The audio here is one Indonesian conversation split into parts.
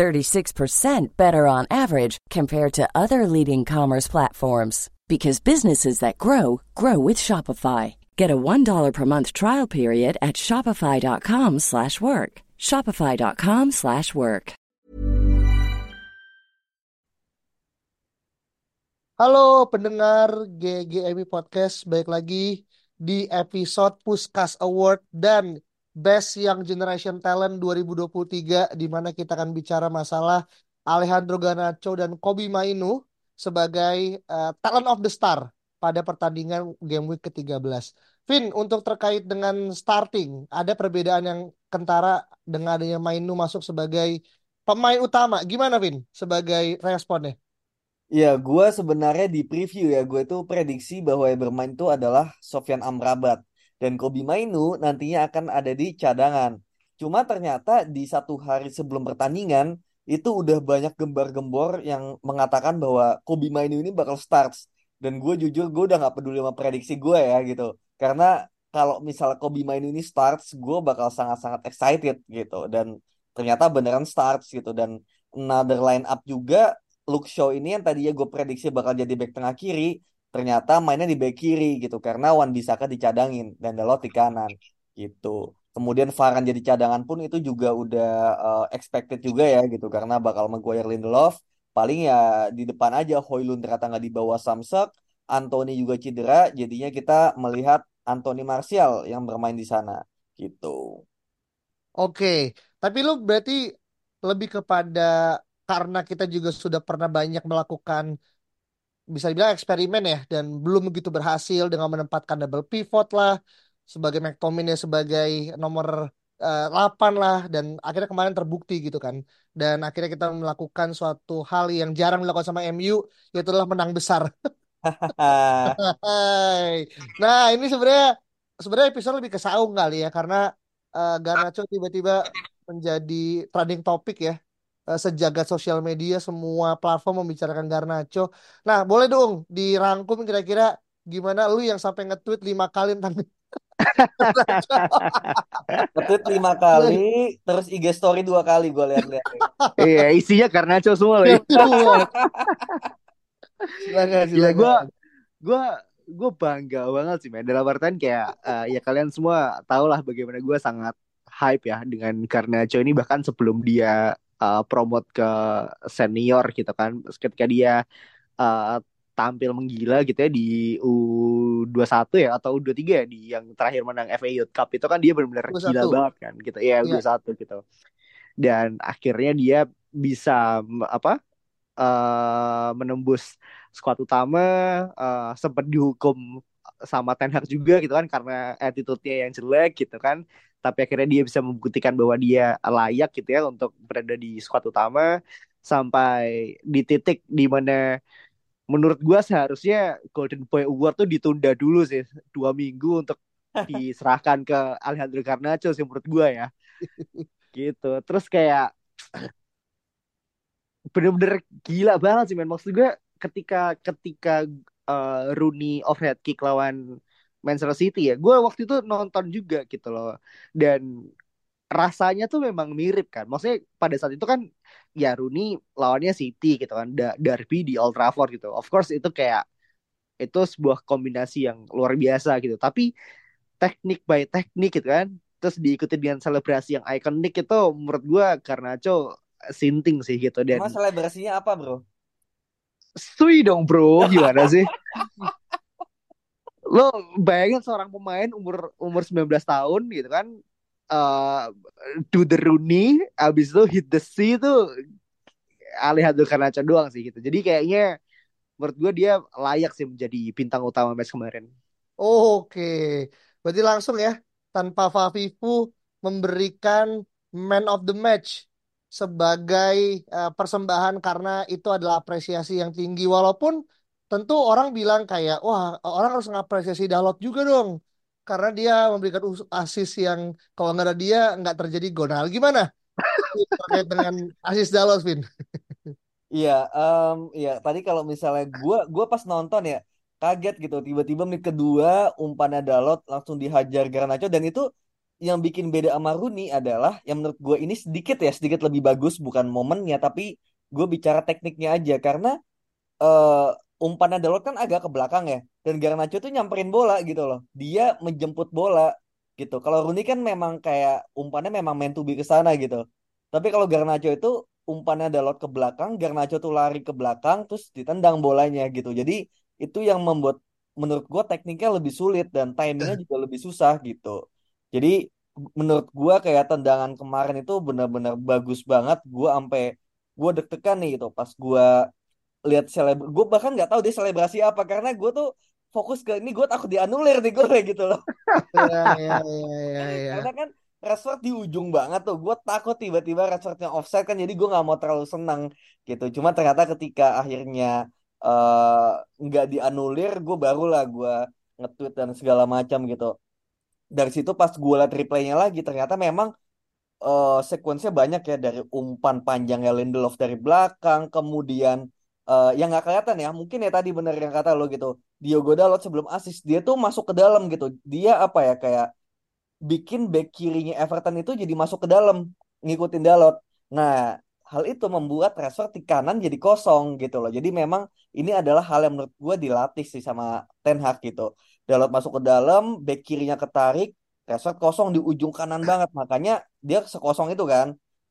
36% better on average compared to other leading commerce platforms because businesses that grow grow with Shopify. Get a $1 per month trial period at shopify.com/work. shopify.com/work. Halo pendengar GGMI Podcast, baik lagi di episode Puskas Award dan Best Young Generation Talent 2023 di mana kita akan bicara masalah Alejandro Garnacho dan Kobe Mainu sebagai uh, Talent of the Star pada pertandingan Game Week ke-13. Vin, untuk terkait dengan starting, ada perbedaan yang kentara dengan adanya Mainu masuk sebagai pemain utama. Gimana Vin sebagai responnya? Ya, gue sebenarnya di preview ya, gue itu prediksi bahwa yang bermain itu adalah Sofyan Amrabat. Dan Kobi Mainu nantinya akan ada di cadangan. Cuma ternyata di satu hari sebelum pertandingan, itu udah banyak gembar-gembor yang mengatakan bahwa Kobi Mainu ini bakal starts. Dan gue jujur, gue udah gak peduli sama prediksi gue ya gitu. Karena kalau misalnya Kobi Mainu ini starts, gue bakal sangat-sangat excited gitu. Dan ternyata beneran starts gitu. Dan another line up juga Luke Shaw ini yang tadinya gue prediksi bakal jadi back tengah kiri, ternyata mainnya di back kiri gitu karena Wan Bisaka dicadangin dan Dalot di kanan gitu. Kemudian Varane jadi cadangan pun itu juga udah uh, expected juga ya gitu karena bakal Maguire Lindelof paling ya di depan aja Hoylund ternyata nggak dibawa Samsek, Anthony juga cedera, jadinya kita melihat Anthony Martial yang bermain di sana gitu. Oke, tapi lu berarti lebih kepada karena kita juga sudah pernah banyak melakukan bisa dibilang eksperimen ya dan belum begitu berhasil dengan menempatkan double pivot lah sebagai McTominay sebagai nomor uh, eh, 8 lah dan akhirnya kemarin terbukti gitu kan. Dan akhirnya kita melakukan suatu hal yang jarang dilakukan sama MU yaitu adalah menang besar. nah ini sebenarnya sebenarnya episode lebih ke saung kali ya karena uh, Garnacho tiba-tiba menjadi trending topik ya sejagat sosial media semua platform membicarakan Garnacho. Nah, boleh dong dirangkum kira-kira gimana lu yang sampai nge-tweet lima kali tentang Nge-tweet lima kali, terus IG story dua kali gue lihat-lihat. iya, isinya Garnacho semua loh. silakan, silakan. gue gue gue bangga banget sih men dalam artian kayak uh, ya kalian semua tau lah bagaimana gue sangat hype ya dengan Garnacho ini bahkan sebelum dia uh, promote ke senior gitu kan. Ketika dia uh, tampil menggila gitu ya di U21 ya atau U23 ya di yang terakhir menang FA Youth Cup itu kan dia benar-benar gila banget kan gitu. Ya U21 yeah. gitu. Dan akhirnya dia bisa apa uh, menembus skuad utama uh, sempat dihukum sama Ten Hag juga gitu kan karena attitude-nya yang jelek gitu kan tapi akhirnya dia bisa membuktikan bahwa dia layak gitu ya untuk berada di skuad utama sampai di titik di mana menurut gua seharusnya Golden Boy Award tuh ditunda dulu sih dua minggu untuk diserahkan ke Alejandro Garnacho sih menurut gua ya. Gitu. Terus kayak bener-bener gila banget sih men. Maksud gue ketika ketika uh, Rooney overhead kick lawan Manchester City ya. Gue waktu itu nonton juga gitu loh. Dan rasanya tuh memang mirip kan. Maksudnya pada saat itu kan ya Rooney lawannya City gitu kan. Derby di Old Trafford gitu. Of course itu kayak itu sebuah kombinasi yang luar biasa gitu. Tapi teknik by teknik gitu kan. Terus diikuti dengan selebrasi yang ikonik itu menurut gue karena co sinting sih gitu. Dan Emang selebrasinya apa bro? Sui dong bro. Gimana sih lo bayangin seorang pemain umur umur 19 tahun gitu kan uh, do the Rooney abis itu hit the sea itu Alejandro Garnacho doang sih gitu jadi kayaknya menurut gue dia layak sih menjadi bintang utama match kemarin oke berarti langsung ya tanpa Fafifu memberikan man of the match sebagai eh, persembahan karena itu adalah apresiasi yang tinggi. Walaupun tentu orang bilang kayak, wah orang harus ngapresiasi Dalot juga dong. Karena dia memberikan assist yang kalau nggak ada dia nggak terjadi gol. Nah, gimana terkait dengan assist Dalot, Vin? Iya, em, iya. Tadi kalau misalnya gua gua pas nonton ya kaget gitu. Tiba-tiba menit kedua umpannya Dalot langsung dihajar Garnacho dan itu yang bikin beda sama Rooney adalah yang menurut gua ini sedikit ya sedikit lebih bagus bukan momennya tapi gue bicara tekniknya aja karena eh umpannya Dalot kan agak ke belakang ya dan Garnacho tuh nyamperin bola gitu loh. Dia menjemput bola gitu. Kalau Rooney kan memang kayak umpannya memang meant to be ke sana gitu. Tapi kalau Garnacho itu umpannya Dalot ke belakang, Garnacho tuh lari ke belakang terus ditendang bolanya gitu. Jadi itu yang membuat menurut gua tekniknya lebih sulit dan timingnya juga lebih susah gitu. Jadi menurut gua kayak tendangan kemarin itu benar-benar bagus banget. Gua sampai gua deg-degan nih gitu pas gua lihat selebr gue bahkan nggak tahu dia selebrasi apa karena gue tuh fokus ke ini gue takut dianulir nih gue gitu loh. Ya, ya, ya, ya, ya. karena kan Rashford di ujung banget tuh gue takut tiba-tiba Rashfordnya offside kan jadi gue nggak mau terlalu senang gitu. Cuma ternyata ketika akhirnya eh, nggak dianulir gue barulah gue nge-tweet dan segala macam gitu. Dari situ pas gue liat replaynya lagi ternyata memang eh sekuensnya banyak ya dari umpan panjangnya Lindelof dari belakang, kemudian eh, yang nggak kelihatan ya, mungkin ya tadi bener yang kata lo gitu, Diogo Dalot sebelum assist dia tuh masuk ke dalam gitu, dia apa ya kayak bikin back kirinya Everton itu jadi masuk ke dalam ngikutin Dalot. Nah, hal itu membuat Rashford di kanan jadi kosong gitu loh. Jadi memang ini adalah hal yang menurut gue dilatih sih sama Ten Hag gitu. Dalot masuk ke dalam, back kirinya ketarik, Rashford kosong di ujung kanan banget. Makanya dia sekosong itu kan.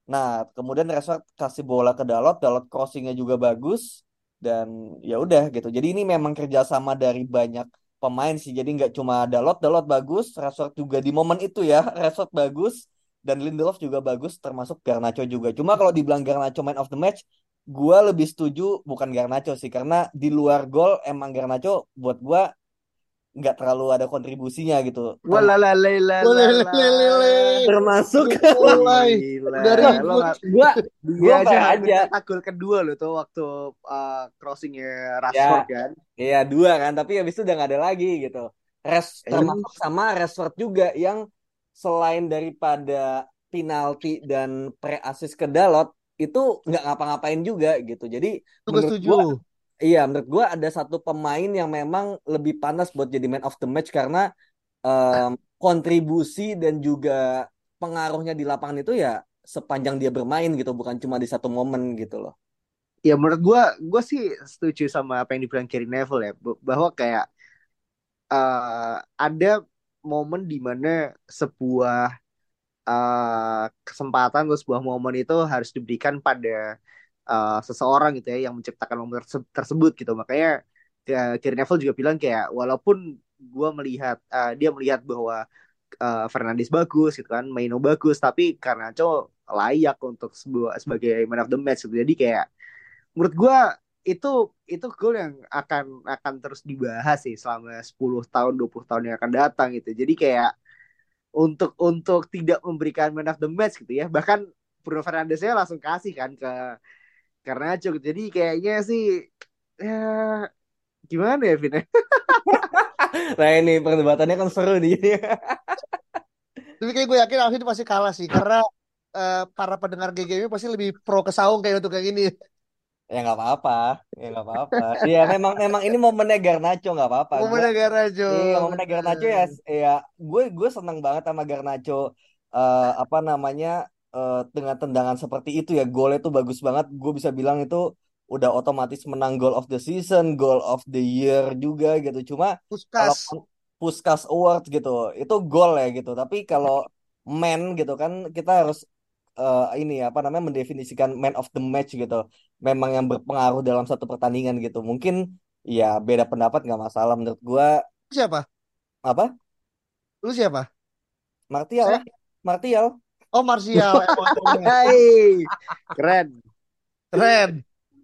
Nah, kemudian Rashford kasih bola ke Dalot, Dalot crossingnya juga bagus dan ya udah gitu. Jadi ini memang kerjasama dari banyak pemain sih. Jadi nggak cuma Dalot, Dalot bagus, Rashford juga di momen itu ya, Rashford bagus dan Lindelof juga bagus termasuk Garnacho juga. Cuma kalau dibilang Garnacho man of the match, gua lebih setuju bukan Garnacho sih karena di luar gol emang Garnacho buat gua nggak terlalu ada kontribusinya gitu. Termasuk, Lo nggak- gua dia gua aja aja. gol kedua loh tuh waktu uh, crossingnya Rashford kan. Iya dua kan, tapi habis itu udah nggak ada lagi gitu. Res Eh, termasuk sama Rashford juga yang selain daripada penalti dan pre-assist ke Dalot itu nggak ngapa-ngapain juga gitu. Jadi menurut setuju. gua, iya menurut gua ada satu pemain yang memang lebih panas buat jadi man of the match karena em, kontribusi dan juga pengaruhnya di lapangan itu ya sepanjang dia bermain gitu, bukan cuma di satu momen gitu loh. Ya menurut gua, gua sih setuju sama apa yang dibilang Gary Neville ya, bahwa kayak uh, ada momen di mana sebuah uh, kesempatan atau sebuah momen itu harus diberikan pada uh, seseorang gitu ya yang menciptakan momen terse- tersebut gitu. Makanya uh, Gary Neville juga bilang kayak walaupun gua melihat uh, dia melihat bahwa uh, Fernandes bagus gitu kan, Maino bagus, tapi Garnacho layak untuk sebuah sebagai man of the match gitu. Jadi kayak menurut gua itu itu gol yang akan akan terus dibahas sih selama 10 tahun 20 tahun yang akan datang gitu. Jadi kayak untuk untuk tidak memberikan man of the match gitu ya. Bahkan Bruno Fernandesnya langsung kasih kan ke Garnacho gitu. Jadi kayaknya sih ya gimana ya Vin? Nah ini perdebatannya kan seru nih. Tapi kayak gue yakin Alvin pasti kalah sih karena eh, para pendengar GGM pasti lebih pro ke Saung kayak untuk kayak gini. Ya nggak apa-apa, ya nggak apa-apa. Iya memang memang ini momennya Garnacho nggak apa-apa. Mau negara Jo. iya momennya Garnacho ya, ya gue gue seneng banget sama Garnacho. eh, apa namanya eh, dengan tendangan seperti itu ya golnya tuh bagus banget. Gue bisa bilang itu udah otomatis menang goal of the season, goal of the year juga gitu. Cuma kalau Puskas. Puskas Award gitu, itu gol ya gitu. Tapi kalau man gitu kan kita harus eh, ini ya, apa namanya mendefinisikan man of the match gitu. Memang yang berpengaruh dalam satu pertandingan gitu. Mungkin ya beda pendapat nggak masalah menurut gua Lu siapa? apa? Lu siapa? Martial lah, Martial. Oh Martial. Hai, keren, Keren.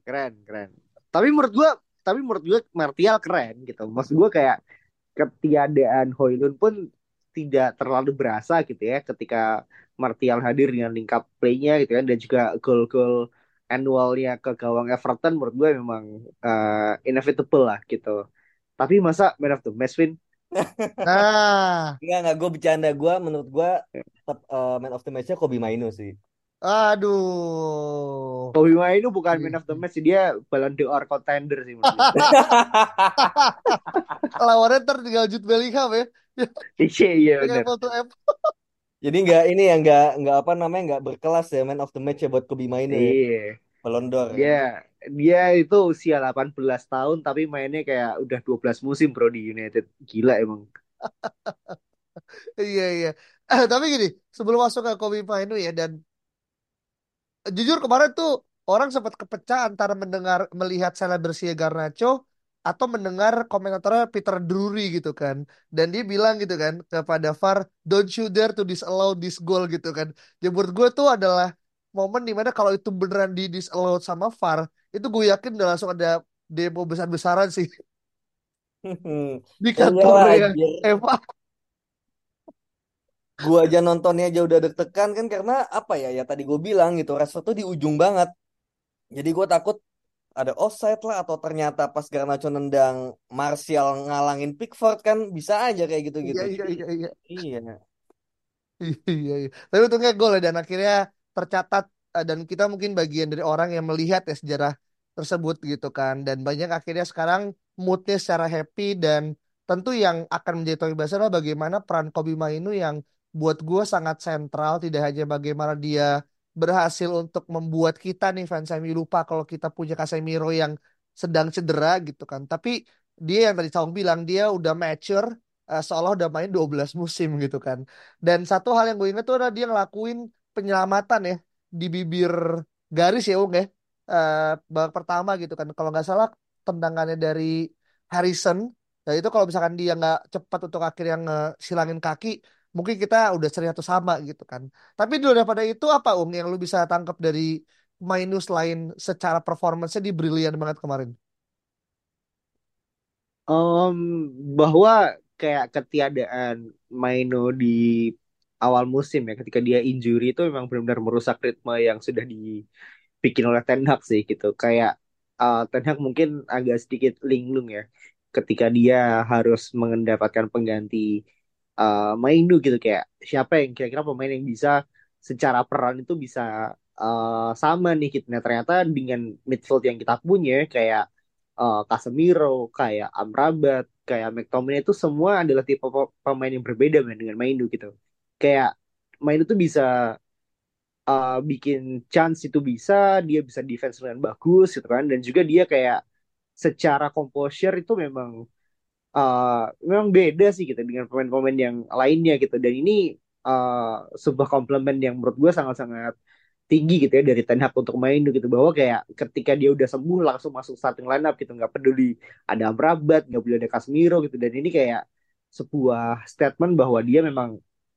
keren, keren. Tapi menurut gua, tapi menurut gua Martial keren gitu. Maksud gua kayak ketiadaan Hoylund pun tidak terlalu berasa gitu ya ketika Martial hadir dengan lingkap playnya gitu kan dan juga gol-gol annualnya ke gawang Everton menurut gue memang uh, inevitable lah gitu. Tapi masa man of the match win? Nah, Enggak, enggak. Gue bercanda. Gue menurut gue tetap uh, man of the match-nya Kobe Mainu sih. aduh. Kobe Mainu bukan Iya. man of the match dia Ballon d'Or contender sih. Lawannya ntar tinggal Jude Bellingham ya. Iya iya benar. Jadi enggak ini ya enggak enggak apa namanya enggak berkelas ya man of the match ya buat Kobe Mainu ya. Iya. Ballon d'Or. ya. Dia dia itu usia 18 tahun tapi mainnya kayak udah 12 musim bro di United. Gila emang. Iya iya. Eh, tapi gini, sebelum masuk ke Kobe Mainu ya dan jujur kemarin tuh orang sempat kepecah antara mendengar melihat selebrasi Garnacho atau mendengar komentatornya Peter Drury gitu kan. Dan dia bilang gitu kan kepada VAR, don't you dare to disallow this goal gitu kan. Ya menurut gue tuh adalah momen di mana kalau itu beneran di disallow sama VAR, itu gue yakin udah langsung ada demo besar-besaran sih di Ya kantornya. Eva. Gua aja nontonnya aja udah deg-degan kan karena apa ya ya tadi gue bilang gitu Rashford tuh di ujung banget. Jadi gue takut ada offside lah atau ternyata pas Garnacho nendang Martial ngalangin Pickford kan bisa aja kayak gitu-gitu. Iya iya iya iya. Iya. Iya, iya. Tapi untungnya gol ya dan akhirnya tercatat eh, dan kita mungkin bagian dari orang yang melihat ya sejarah tersebut gitu kan. Dan banyak akhirnya sekarang moodnya secara happy dan tentu yang akan menjadi topik besar adalah bagaimana peran Kobe Mainu yang buat gue sangat sentral. Tidak hanya bagaimana dia berhasil untuk membuat kita nih fans MU lupa kalau kita punya Casemiro yang sedang cedera gitu kan. Tapi dia yang tadi Saung bilang dia udah mature eh, seolah udah main 12 musim gitu kan. Dan satu hal yang gue inget tuh adalah dia ngelakuin penyelamatan ya di bibir garis ya Ung ya. Eh, babak pertama gitu kan. Kalau nggak salah tendangannya dari Harrison. Dan itu kalau misalkan dia nggak cepat untuk akhirnya ngesilangin kaki, mungkin kita udah seri satu sama gitu kan. Tapi dulu daripada itu apa Ung yang lu bisa tangkap dari minus lain secara performance-nya di brilian banget kemarin? Em, bahwa kayak ketiadaan Maino di awal musim ya ketika dia injury itu memang benar-benar merusak ritme yang sudah dibikin oleh Ten Hag sih gitu. Kayak uh, Ten Hag mungkin agak sedikit linglung ya ketika dia harus mendapatkan pengganti uh, Mainu gitu kayak siapa yang kira-kira pemain yang bisa secara peran itu bisa uh, sama nih gitu. Nah, ternyata dengan midfield yang kita punya kayak uh, Casemiro, kayak Amrabat, kayak McTominay itu semua adalah tipe pe- pemain yang berbeda men, dengan Mainu gitu. Kayak Mainu tuh bisa uh, bikin chance itu bisa, dia bisa defense dengan bagus gitu kan, dan juga dia kayak secara composure itu memang uh, memang beda sih gitu dengan pemain-pemain yang lainnya gitu. Dan ini uh, sebuah komplement yang menurut gue sangat-sangat tinggi gitu ya dari Ten Hag untuk main gitu. Bahwa kayak ketika dia udah sembuh langsung masuk starting lineup gitu. Nggak peduli ada Amrabat nggak peduli ada Casemiro gitu. Dan ini kayak sebuah statement bahwa dia memang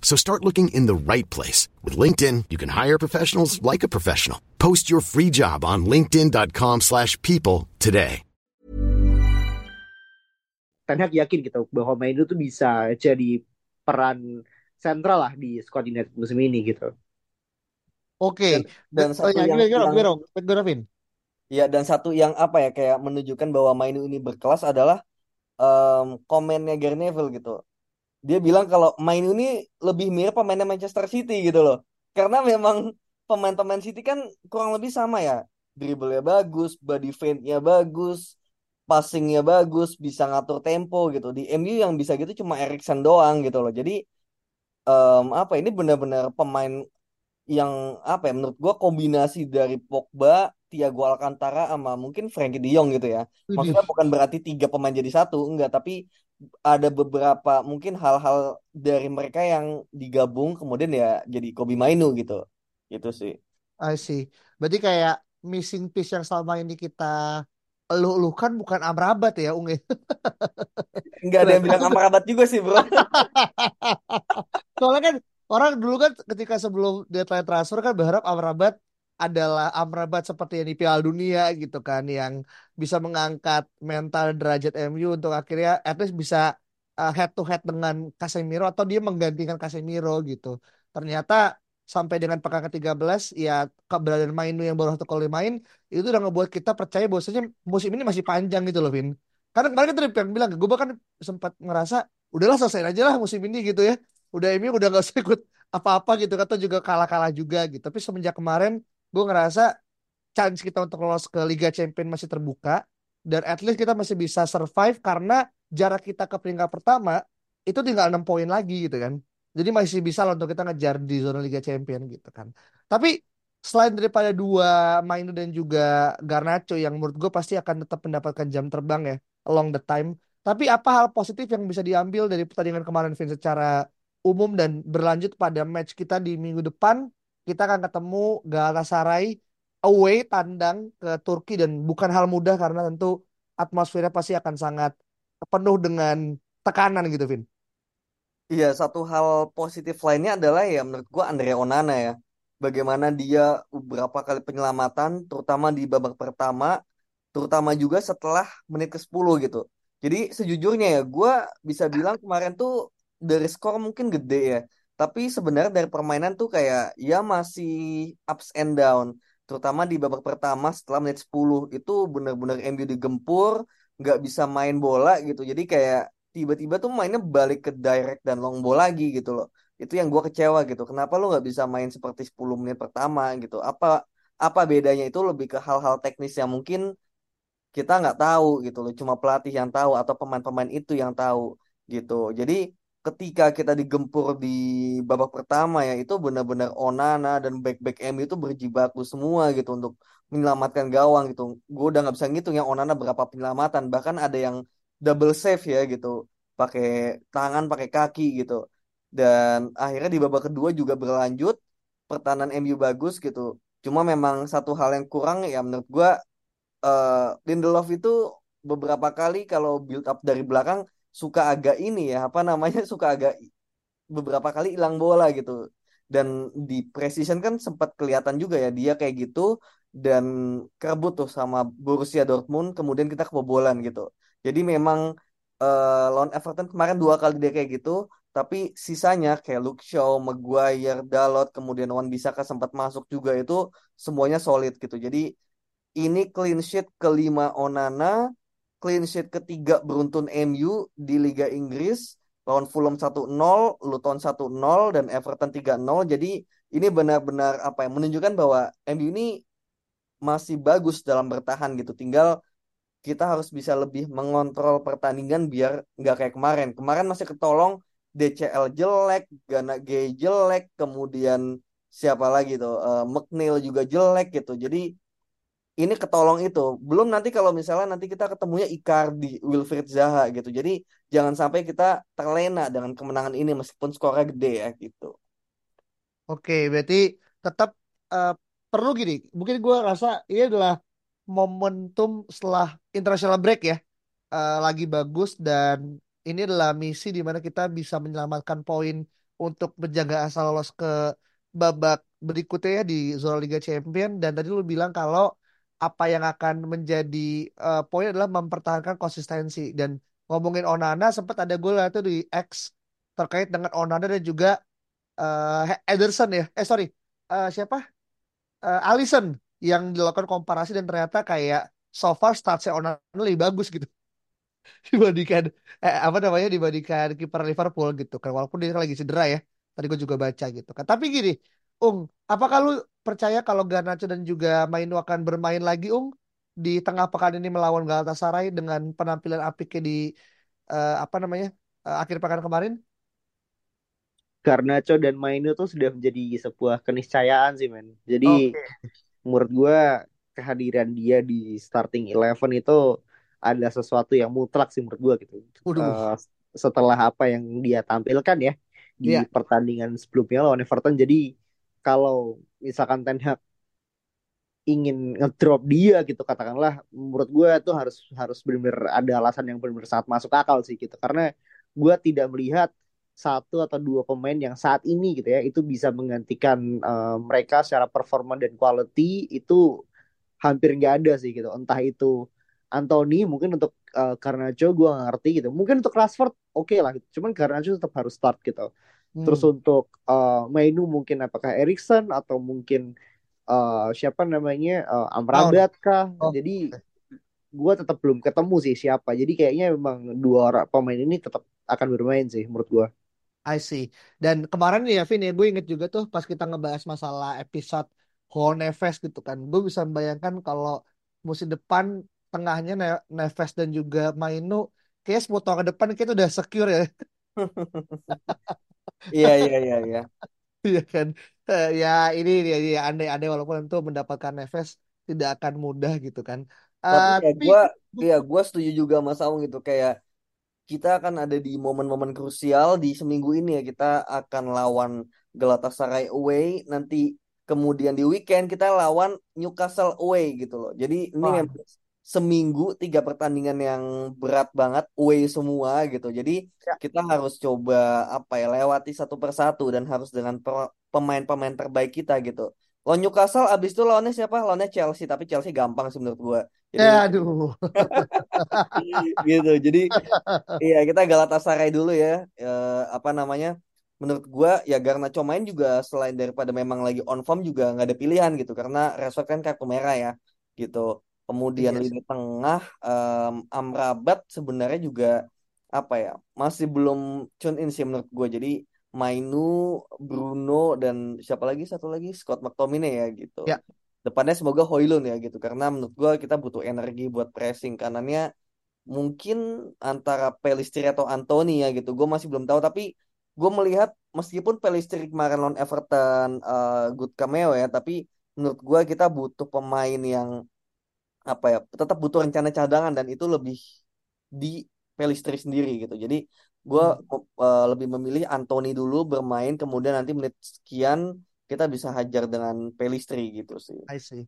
So start looking in the right place. With LinkedIn, you can hire professionals like a professional. Post your free job on linkedin.com slash people today. Ten Hag yakin gitu bahwa Mainu tuh bisa jadi peran sentral lah di squad United musim ini gitu. Oke. Dan, dan Oh satu ya, yang, yang? Gimana, Vin? ya dan satu yang apa ya kayak menunjukkan bahwa Mainu ini berkelas adalah em, komennya Gary Neville gitu. Dia bilang kalau Mainu ini lebih mirip pemainnya Manchester City gitu loh. Karena memang pemain-pemain City kan kurang lebih sama ya. Dribblenya bagus, body feint-nya bagus, passingnya bagus, bisa ngatur tempo gitu. Di MU yang bisa gitu cuma Erikson doang gitu loh. Jadi em, apa ini benar-benar pemain yang apa ya menurut gua kombinasi dari Pogba, Thiago Alcantara sama mungkin Frankie De Jong gitu ya. Maksudnya bukan berarti tiga pemain jadi satu, enggak, tapi ada beberapa mungkin hal-hal dari mereka yang digabung kemudian ya jadi Kobe Mainu gitu. Gitu sih. I see. Berarti kayak missing piece yang selama ini kita eluh-elukan bukan Amrabat ya, Unge. Enggak ada yang bilang Amrabat juga sih, Bro. Soalnya kan orang dulu kan ketika sebelum deadline transfer kan berharap Amrabat adalah Amrabat seperti yang di Piala Dunia gitu kan yang bisa mengangkat mental derajat MU untuk akhirnya at least bisa uh, head to head dengan Casemiro atau dia menggantikan Casemiro gitu. Ternyata sampai dengan pekan ke-13 ya keberadaan Mainu yang baru satu kali main itu udah ngebuat kita percaya bahwasanya musim ini masih panjang gitu loh Vin. Karena kemarin kan Trip yang bilang gue bahkan sempat ngerasa udahlah selesai aja lah musim ini gitu ya udah ini udah gak usah ikut apa-apa gitu kata juga kalah-kalah juga gitu tapi semenjak kemarin gue ngerasa chance kita untuk lolos ke Liga Champions masih terbuka dan at least kita masih bisa survive karena jarak kita ke peringkat pertama itu tinggal enam poin lagi gitu kan. Jadi masih bisa lah untuk kita ngejar di zona Liga Champions gitu kan. Tapi selain daripada dua Mainu dan juga Garnacho yang menurut gue pasti akan tetap mendapatkan jam terbang ya along the time. Tapi apa hal positif yang bisa diambil dari pertandingan kemarin Vin secara umum dan berlanjut pada match kita di minggu depan. Kita akan ketemu Galatasaray away tandang ke Turki dan bukan hal mudah karena tentu atmosfernya pasti akan sangat penuh dengan tekanan gitu, Vin. Iya, satu hal positif lainnya adalah ya menurut gua Andre Onana ya. Bagaimana dia beberapa kali penyelamatan, terutama di babak pertama, terutama juga setelah menit ke-10 gitu. Jadi sejujurnya ya, gua bisa bilang kemarin tuh dari skor mungkin gede ya. Tapi sebenarnya dari permainan tuh kayak ya masih ups and down. Terutama di babak pertama setelah menit 10 itu benar-benar MU digempur, nggak bisa main bola gitu. Jadi kayak tiba-tiba tuh mainnya balik ke direct dan long ball lagi gitu loh. Itu yang gua kecewa gitu. Kenapa lu nggak bisa main seperti 10 menit pertama gitu? Apa apa bedanya itu lebih ke hal-hal teknis yang mungkin kita nggak tahu gitu loh. Cuma pelatih yang tahu atau pemain-pemain itu yang tahu gitu. Jadi ketika kita digempur di babak pertama ya itu benar-benar Onana dan back-back MU itu berjibaku semua gitu untuk menyelamatkan gawang gitu. Gue udah nggak bisa ngitung ya Onana berapa penyelamatan. Bahkan ada yang double save ya gitu. Pakai tangan, pakai kaki gitu. Dan akhirnya di babak kedua juga berlanjut. Pertahanan MU bagus gitu. Cuma memang satu hal yang kurang ya menurut gue eh Lindelof itu beberapa kali kalau build up dari belakang suka agak ini ya apa namanya suka agak beberapa kali hilang bola gitu dan di precision kan sempat kelihatan juga ya dia kayak gitu dan kerebut tuh sama Borussia Dortmund kemudian kita kebobolan gitu jadi memang eh, lawan Everton kemarin dua kali dia kayak gitu tapi sisanya kayak Luke Shaw, Maguire, Dalot, kemudian Wan Bisaka sempat masuk juga itu semuanya solid gitu. Jadi ini clean sheet kelima Onana, clean sheet ketiga beruntun MU di Liga Inggris. Lawan Fulham 1-0, Luton 1-0, dan Everton 3-0. Jadi ini benar-benar apa yang menunjukkan bahwa MU ini masih bagus dalam bertahan gitu. Tinggal kita harus bisa lebih mengontrol pertandingan biar nggak kayak kemarin. Kemarin masih ketolong DCL jelek, Gana Gay jelek, kemudian siapa lagi tuh, eh, McNeil juga jelek gitu. Jadi ini ketolong itu. Belum nanti kalau misalnya nanti kita ketemunya Icardi, Wilfried Zaha gitu. Jadi jangan sampai kita terlena dengan kemenangan ini meskipun skornya gede ya gitu. Oke, berarti tetap eh, perlu gini. Mungkin gue rasa ini adalah momentum setelah international break ya. Eh, lagi bagus dan ini adalah misi di mana kita bisa menyelamatkan poin untuk menjaga asal lolos ke babak berikutnya ya di zona Liga Champion. Dan tadi lu bilang kalau apa yang akan menjadi eh, poin adalah mempertahankan konsistensi. Dan ngomongin Onana sempat ada lihat tuh di X terkait dengan Onana dan juga eh Ederson ya. Eh sorry, Eh, siapa? Eh, Alisson yang dilakukan komparasi dan ternyata kayak so far statsnya Onana lebih bagus gitu dibandingkan eh, apa namanya dibandingkan kiper Liverpool gitu kan. Walaupun dia lagi cedera ya. Tadi gue juga baca gitu kan. Tapi gini, Ung, apakah lu percaya kalau Garnacho dan juga Mainu akan bermain lagi, Ung, di tengah pekan ini melawan Galatasaray dengan penampilan apiknya di eh, apa namanya eh, akhir pekan kemarin? Garnacho dan Mainu tuh sudah menjadi sebuah keniscayaan sih men. Jadi Oke. menurut gue kehadiran dia di starting eleven itu ada sesuatu yang mutlak sih menurut gue gitu. Eh, setelah apa yang dia tampilkan ya di Iya. pertandingan sebelumnya lawan Everton. Jadi kalau misalkan Ten Hag ingin ngedrop dia gitu katakanlah menurut gue tuh harus harus benar-benar ada alasan yang benar-benar sangat masuk akal sih gitu. Karena gue tidak melihat satu atau dua pemain yang saat ini gitu ya itu bisa menggantikan eh, mereka secara performa dan quality itu hampir nggak ada sih gitu. Entah itu Anthony mungkin untuk uh, Garnacho gue ngerti gitu. Mungkin untuk Rashford oke lah gitu. cuman Garnacho tetap harus start gitu terus Hmm. untuk uh, Mainu mungkin apakah Erikson atau mungkin uh, siapa namanya uh, Amrabat kah Oh, jadi gue tetap belum ketemu sih siapa jadi kayaknya memang dua orang pemain ini tetap akan bermain sih menurut gue I see. Dan kemarin ya, Vin ya, gue inget juga tuh pas kita ngebahas masalah episode Whole Neves gitu kan. Gue bisa membayangkan kalau musim depan tengahnya Ne- Neves dan juga Mainu kayak 10 tahun ke depan kita udah secure ya. Iya iya iya iya. Iya kan. Eh, ya ini dia dia andai-andai walaupun tentu mendapatkan Neves tidak akan mudah gitu kan. Tapi Eh, ya tapi gue ya gue setuju juga sama Saung gitu kayak kita akan ada di momen-momen krusial di seminggu ini ya kita akan lawan Galatasaray away nanti kemudian di weekend kita lawan Newcastle away gitu loh. Jadi ini wah, memang seminggu tiga pertandingan yang berat banget away semua gitu. Jadi ya, kita harus coba apa ya lewati satu persatu dan harus dengan pemain-pemain terbaik kita gitu. Lawan Newcastle abis itu lawannya siapa? Lawannya Chelsea tapi Chelsea gampang sih menurut gua. Jadi ya aduh. gitu. Jadi Iya, kita Galatasaray dulu ya. Eh, apa namanya? Menurut gua ya Garnacho main juga selain daripada memang lagi on form juga nggak ada pilihan gitu karena Rashford kan kartu merah ya gitu. Kemudian Iya sih. lini tengah em, Amrabat sebenarnya juga apa ya masih belum tune in sih menurut gua. Jadi Mainu, Bruno dan siapa lagi satu lagi Scott McTominay ya gitu. Ya, Depannya semoga Højlund ya gitu karena menurut gua kita butuh energi buat pressing kanannya mungkin antara Pelistri atau Anthony ya gitu. Gue masih belum tahu tapi gue melihat meskipun Pelistri kemarin lawan Everton eh, good cameo ya, tapi menurut gue kita butuh pemain yang apa ya tetap butuh rencana cadangan dan itu lebih di Pelistri sendiri gitu. Jadi gue hmm, lebih memilih Anthony dulu bermain kemudian nanti menit sekian kita bisa hajar dengan Pelistri gitu sih. I see.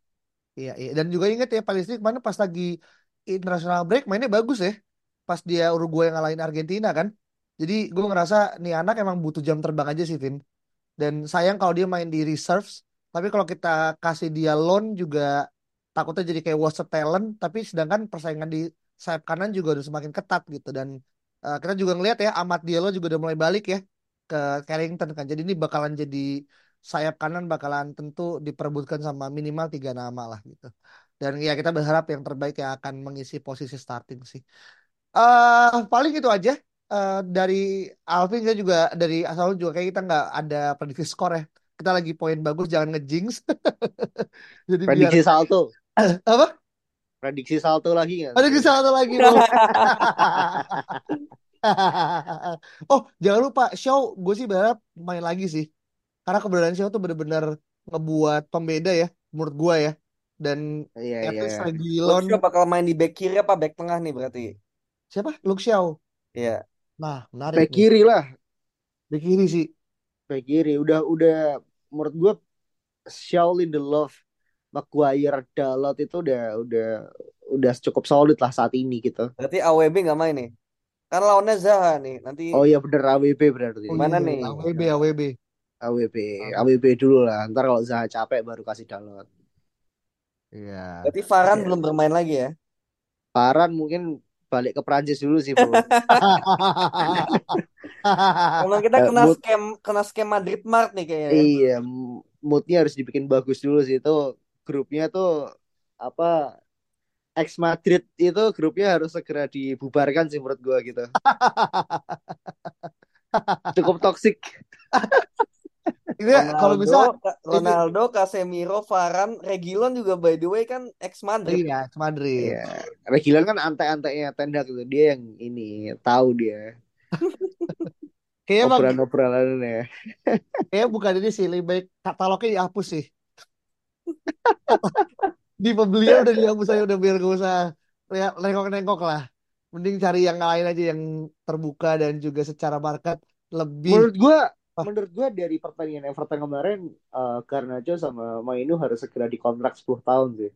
Iya, iya. Dan juga inget ya Palestina kemarin pas lagi international break mainnya bagus ya. Pas dia Uruguay ngalahin Argentina kan. Jadi gue ngerasa nih anak emang butuh jam terbang aja sih Vin. Dan sayang kalau dia main di reserves. Tapi kalau kita kasih dia loan juga takutnya jadi kayak wasted talent. Tapi sedangkan persaingan di sayap kanan juga udah semakin ketat gitu. Dan eh, kita juga ngelihat ya Amat Diallo juga udah mulai balik ya ke Carrington kan. Jadi ini bakalan jadi sayap kanan bakalan tentu diperebutkan sama minimal tiga nama lah gitu. Dan ya kita berharap yang terbaik yang akan mengisi posisi starting sih. eh paling itu aja. Eh dari Alvin saya juga dari asal juga kayak kita nggak ada prediksi skor ya. Kita lagi poin bagus jangan ngejinx. Jadi biar prediksi salto apa? prediksi salto lagi nggak Ada kisah satu lagi oh jangan lupa show gue sih berharap main lagi sih. Karena keberadaan show tuh bener-bener ngebuat pembeda ya menurut gue ya. Dan iya at iya Luxio bakal main di back kiri apa back tengah nih berarti? siapa? Luke Shaw. Iya. Nah menarik back nih. kiri lah Di kiri sih. back kiri udah udah menurut gue Shaolin the Love Maguire Dalot itu udah udah udah cukup solid lah saat ini gitu Berarti AWB nggak main nih? Kan lawannya Zaha nih. Nanti oh iya bener AWB berarti Oh Gimana iya, nih? AWB, AWB. AWB Ah, AWB dulu lah ntar kalau Zaha capek baru kasih Dalot Iya. berarti Varane Iya. belum bermain lagi ya? Paran mungkin balik ke Prancis dulu sih bro Emang kita Eh, kena mood scam kena scam Madrid Mart nih kayaknya. ya. iya moodnya harus dibikin bagus dulu sih itu grupnya tuh apa ex Madrid itu grupnya harus segera dibubarkan sih menurut gua gitu cukup toksik Ini kalau bisa Ronaldo, Casemiro, Varane, Reguilon juga by the way kan ex Madrid. Iya, ex Madrid. Iya. Reguilon kan antek-anteknya Ten Hag gitu. Dia yang ini tahu dia. Kayaknya bang, Operan-operannya. kayaknya bukan ini sih, lebih baik katalognya dihapus sih. Di pembelian udah dihapus aja udah biar gak usah nengok-nengok lah. Mending cari yang lain aja yang terbuka dan juga secara market lebih. Menurut gua Ah. menurut gua dari pertandingan Everton kemarin uh, Garnacho sama Mainu harus segera dikontrak 10 tahun sih.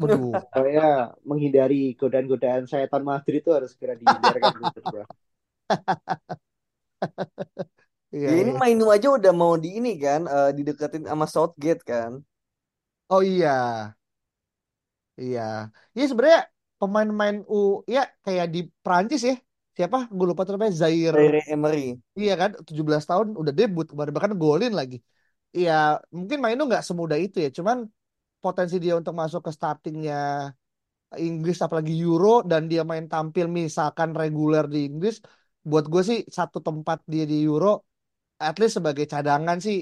Waduh. Supaya menghindari godaan-godaan setan Madrid itu harus segera dihindarkan gua. Iya, Ya ini iya. Mainu aja udah mau di ini kan, eh, dideketin sama Southgate kan. Oh iya. Iya. Iya sebenarnya pemain-pemain U ya kayak di Prancis ya. Siapa? Gue lupa namanya Zaire. Dari Emery. Iya kan 17 tahun udah debut kemarin bahkan golin lagi. Iya, mungkin mainnya nggak semudah itu ya. Cuman potensi dia untuk masuk ke startingnya Inggris apalagi Euro dan dia main tampil misalkan reguler di Inggris, buat gue sih satu tempat dia di Euro, at least sebagai cadangan sih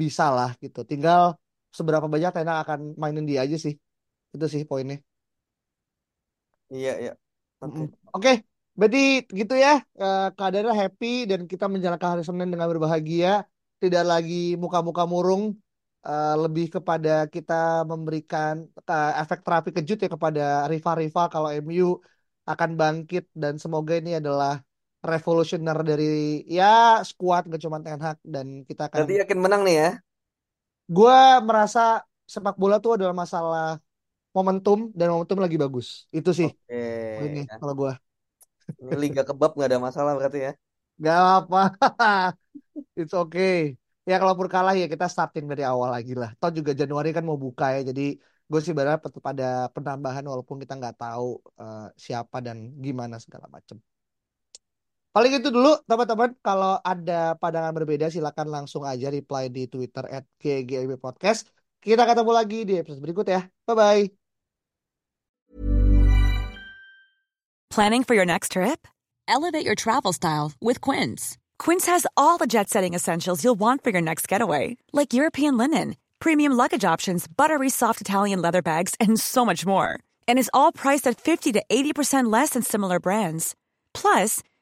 bisa lah gitu. Tinggal seberapa banyak Tena akan mainin dia aja sih. Itu sih poinnya. Iya, iya. Oke. Oke, berarti gitu ya. Eh, keadaannya happy dan kita menjalankan hari Senin dengan berbahagia. Tidak lagi muka-muka murung. Eh, lebih kepada kita memberikan efek terapi kejut ya kepada rival-rival kalau MU akan bangkit dan semoga ini adalah revolusioner dari ya skuad gak cuma Ten Hag dan kita akan Berarti yakin menang nih ya? Gue merasa sepak bola tuh adalah masalah momentum dan momentum lagi bagus itu sih Oke. ini kalau gue Ini Liga kebab nggak ada masalah berarti ya? Gak apa, it's okay. Ya kalaupun kalah ya kita starting dari awal lagi lah. Toh juga Januari kan mau buka ya, jadi gue sih berharap tetap ada penambahan walaupun kita nggak tahu eh, siapa dan gimana segala macam. Paling itu dulu teman-teman. Kalau ada pandangan berbeda silakan langsung aja reply di Twitter at GGIB Podcast. Kita ketemu lagi di episode berikut ya. Bye bye. Planning for your next trip? Elevate your travel style with Quince. Quince has all the jet setting essentials you'll want for your next getaway, like European linen, premium luggage options, buttery soft Italian leather bags, and so much more. And is all priced at 50 to 80% less than similar brands. Plus,